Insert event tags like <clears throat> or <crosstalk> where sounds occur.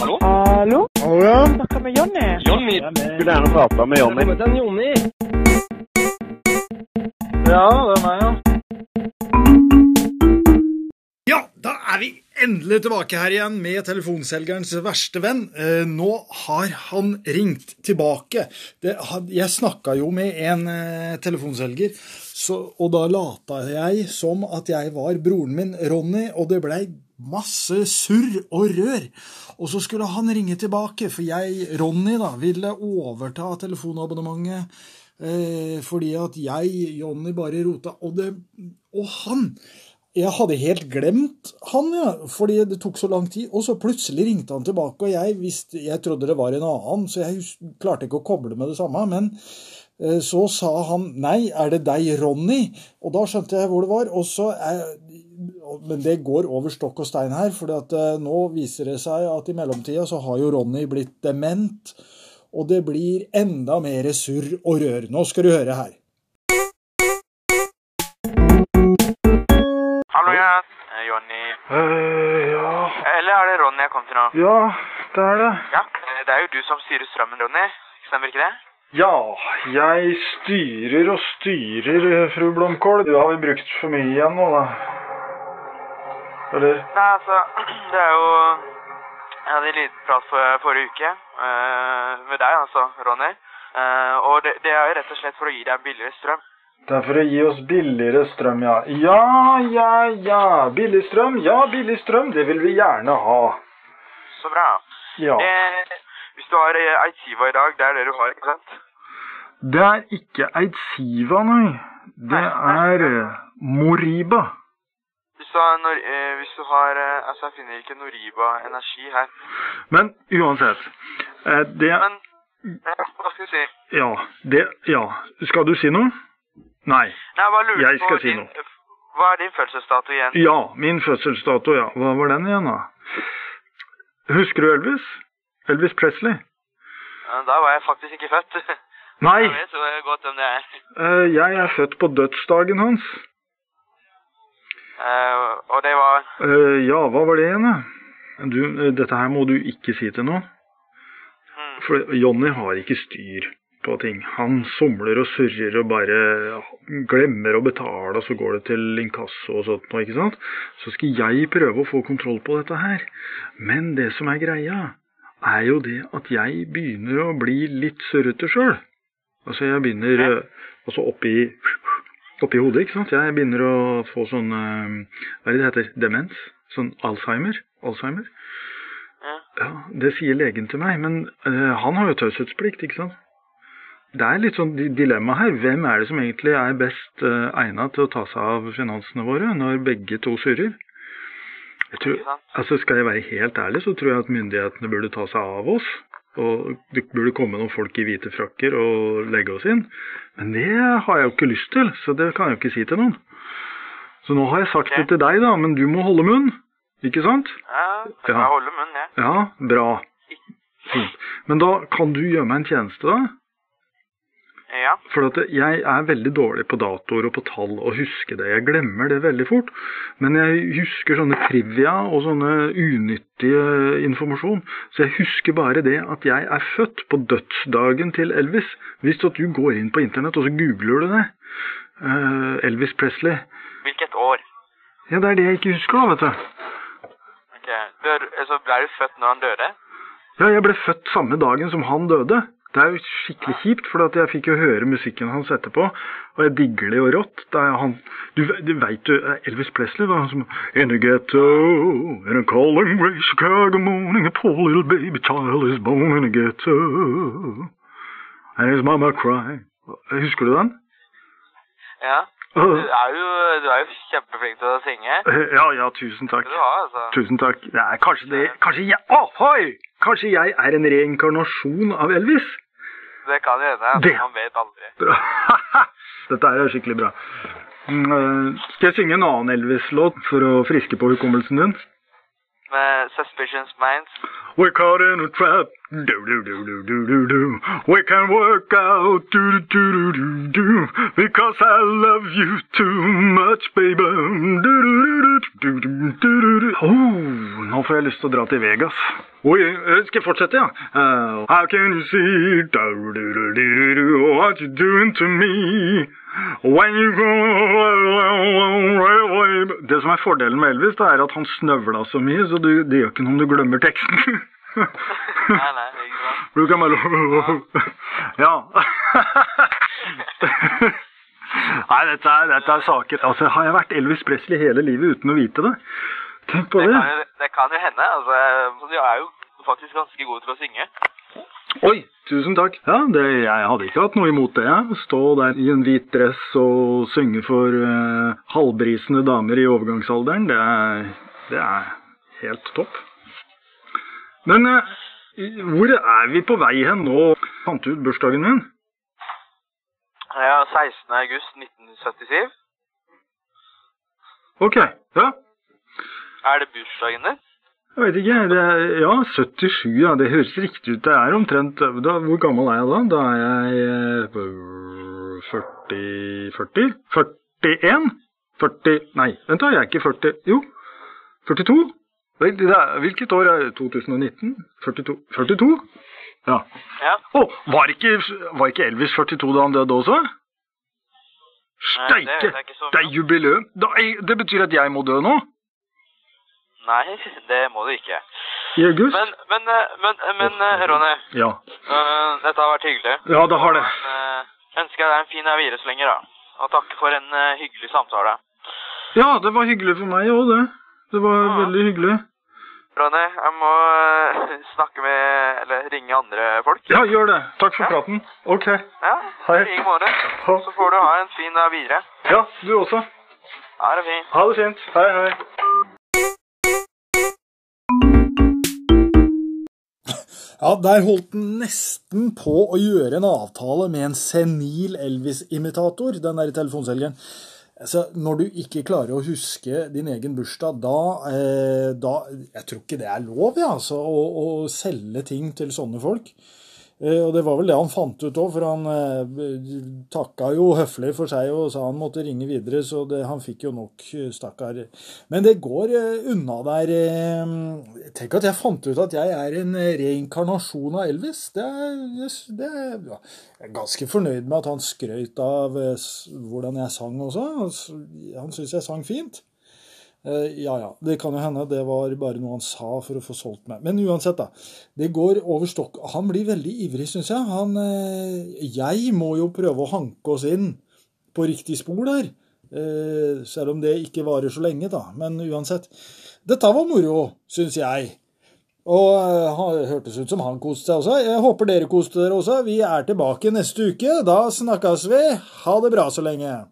Hallo? Hallo? Ja, Snakka med Jonny. Jonny. skulle gjerne prata med Jonny. Ja, det er meg, ja. Ja, da er vi endelig tilbake her igjen med telefonselgerens verste venn. Eh, nå har han ringt tilbake. Jeg snakka jo med en eh, telefonselger, så, og da lata jeg som at jeg var broren min Ronny, og det blei masse surr og rør. Og så skulle han ringe tilbake, for jeg, Ronny, da, ville overta telefonabonnementet. Eh, fordi at jeg, Jonny, bare rota. Og, det, og han jeg hadde helt glemt han, ja, fordi det tok så lang tid. Og så plutselig ringte han tilbake, og jeg, visste, jeg trodde det var en annen, så jeg klarte ikke å koble med det samme. Men så sa han nei, er det deg, Ronny? Og da skjønte jeg hvor det var. Og så er, men det går over stokk og stein her, for nå viser det seg at i mellomtida så har jo Ronny blitt dement. Og det blir enda mer surr og rør. Nå skal du høre her. Hallo, ja. Eh, Jonny. Eh, ja. Eller er det Ronny jeg kom til nå? ja, det er det. Ja, eh, det er jo du som styrer strømmen, Ronny. Stemmer ikke det? Ja, jeg styrer og styrer, fru Blomkål. Du har vi brukt for mye igjen nå, da? Eller? Nei, altså, <clears throat> det er jo Jeg hadde en liten prat for, forrige uke uh, med deg, altså, Ronny. Uh, og det, det er jo rett og slett for å gi deg billigere strøm. Det er for å gi oss billigere strøm, ja. Ja, ja, ja. Billig strøm, ja, billig strøm. Det vil vi gjerne ha. Så bra. Ja. Eh, hvis du har Eidsiva i dag, det er det du har, ikke sant? Det er ikke Eidsiva, nei. Det er eh, Moriba. Hvis du har, Nor eh, hvis du har eh, Altså, jeg finner ikke Noriba Energi her. Men uansett. eh, Det Men hva skal du si? Ja. Det Ja. Skal du si noe? Nei. Nei, jeg Jeg skal si din, noe. Hva er din fødselsdato igjen? Ja, min fødselsdato, ja. Hva var den igjen, da? Husker du Elvis? Elvis Presley? Da var jeg faktisk ikke født. Nei, Jeg vet godt hvem det er. eh, jeg er født på dødsdagen hans. Uh, og det var uh, ja, hva var det igjen, da? Du, dette her må du ikke si til noen. hmm, For Johnny har ikke styr på ting. Han somler og surrer og bare glemmer å betale, og så går det til inkasso og sånt noe, ikke sant? Så skal jeg prøve å få kontroll på dette her. Men det som er greia, er jo det at jeg begynner å bli litt surrete sjøl. Altså, jeg begynner eh, Altså oppi oppi hodet, ikke sant. Jeg begynner å få sånn eh, Hva er det det heter? Demens? Sånn Alzheimer? Alzheimer? ja. Ja, det sier legen til meg, men uh, han har jo taushetsplikt, ikke sant? Det er litt sånn dilemma her. Hvem er det som egentlig er best uh, egnet til å ta seg av finansene våre når begge to surrer? Jeg tror, altså Skal jeg være helt ærlig, så tror jeg at myndighetene burde ta seg av oss. Og det burde komme noen folk i hvite frakker og legge oss inn. Men det har jeg jo ikke lyst til, så det kan jeg jo ikke si til noen. Så nå har jeg sagt okay. det til deg, da, men du må holde munn. Ikke sant? ja. Jeg Ja. holder munn, jeg. Ja, bra. Fint. Men da kan du gjøre meg en tjeneste, da? Ja. For jeg er veldig dårlig på datoer og på tall og huske det. Jeg glemmer det veldig fort. Men jeg husker sånne trivia og sånne unyttige informasjon. Så jeg husker bare det at jeg er født på dødsdagen til Elvis. Hvis du går inn på internett og så googler du det. eh, Elvis Presley. Hvilket år? Ja, det er det jeg ikke husker, da, vet du. Ok. Dør, altså, ble du født når han døde? Ja, jeg ble født samme dagen som han døde. Det er jo skikkelig kjipt, for jeg fikk jo høre musikken hans etterpå, og jeg digger det jo rått. Det han, du, du veit jo Elvis Presley da, han som In the ghetto, in a calling gray Chicago morning, a poor little baby child is born in a ghetto. And his mama cry. Husker du den? Ja. Du er jo, du er jo kjempeflink til å synge. Ja, ja, tusen takk. Du har, altså. Tusen takk. Er kanskje det Kanskje jeg Ohoi! Kanskje jeg er en reinkarnasjon av Elvis? Det kan hende. Det- man vet aldri. Bra. <laughs> Dette er jo skikkelig bra. Mm, eh, Skal jeg synge en annen Elvis-låt for å friske på hukommelsen din? Med Suspicious Minds. We're caught in a trap. Do do do do do do do. We can work out do do do do do do. Because I love you too much, baby. Do do do do do do do. Oh, nå får jeg lyst til å dra til Vegas. Oi, eh, skal jeg fortsette, ja? Uh, how can you see do do do do do do what you doing to me? When you go Det som er fordelen med Elvis, det er at han snøvla så mye, så du, det gjør ikke noe om du glemmer teksten. Nei, nei, ikke sant. Du kan bare Ja. <laughs> Nei, dette er, dette er saker. Altså, har jeg vært Elvis Presley hele livet uten å vite det? Tenk på Det det. kan, jo, det kan jo hende. altså, så Du er jo faktisk ganske god til å synge. Oi, tusen takk. Ja, det, jeg hadde ikke hatt noe imot det. jeg. Stå der i en hvit dress og synge for uh, halvbrisende damer i overgangsalderen, det er, det er helt topp. Men eh, hvor er vi på vei hen nå? Fant du ut bursdagen min? Ja, 16. august 1977. Ok, ja. Er det bursdagen din? Jeg vet ikke. Det er, ja, 77, ja. Det høres riktig ut. Det er omtrent da, Hvor gammel er jeg da? Da er jeg eh, 40 40? 41? 40 Nei, vent da, jeg er ikke 40 Jo, 42? Vel, er, hvilket år er det? 2019? 42? 42? Ja. Ja. Oh, var, ikke, var ikke Elvis 42 da han døde også? Steike! det Det er jubileum. Det betyr at jeg må dø nå? Nei, <laughs> det må du ikke. I august? Men, men, eh, men, men eh, Ronny, Ja. Uh, dette har vært hyggelig. Ja, det har det. Uh, ønsker jeg deg en fin videre så lenge, da. Og takk for en uh, hyggelig samtale. Ja, det var hyggelig for meg òg, det. Det var Ja. veldig hyggelig. Ronny, jeg må eh, <laughs> snakke med Eller ringe andre folk. Ja, gjør det. Takk for Ja. praten. Ok. Ja, Hei. i morgen. Så får du ha en fin dag videre. Ja, du også. Ha det fint. Ha det fint. Hei, hei. Ja, der holdt han nesten på å gjøre en avtale med en senil Elvis-imitator, den der telefonselgeren. Altså, når du ikke klarer å huske din egen bursdag, da, eh, da Jeg tror ikke det er lov, ja, altså, å, å selge ting til sånne folk. Eh, og det var vel det han fant ut òg, for han eh, takka jo høflig for seg og sa han måtte ringe videre, så det, han fikk jo nok, eh, stakkar. Men det går unna der Tenk at jeg fant ut at jeg er en reinkarnasjon av Elvis. Det er, det er ja, Jeg er ganske fornøyd med at han skrøt av hvordan jeg sang også. S- Han syns jeg sang fint. Eh, Ja, ja. Det kan jo hende det var bare noe han sa for å få solgt meg. Men uansett, da. Det går over stokk. Han blir veldig ivrig, syns jeg. Han, eh, jeg må jo prøve å hanke oss inn på riktig spor der. Eh, Selv om det ikke varer så lenge, da. Men uansett. Dette var moro, syns jeg. Og det hørtes ut som han koste seg også. Jeg håper dere koste dere også. Vi er tilbake neste uke. Da snakkes vi. Ha det bra så lenge.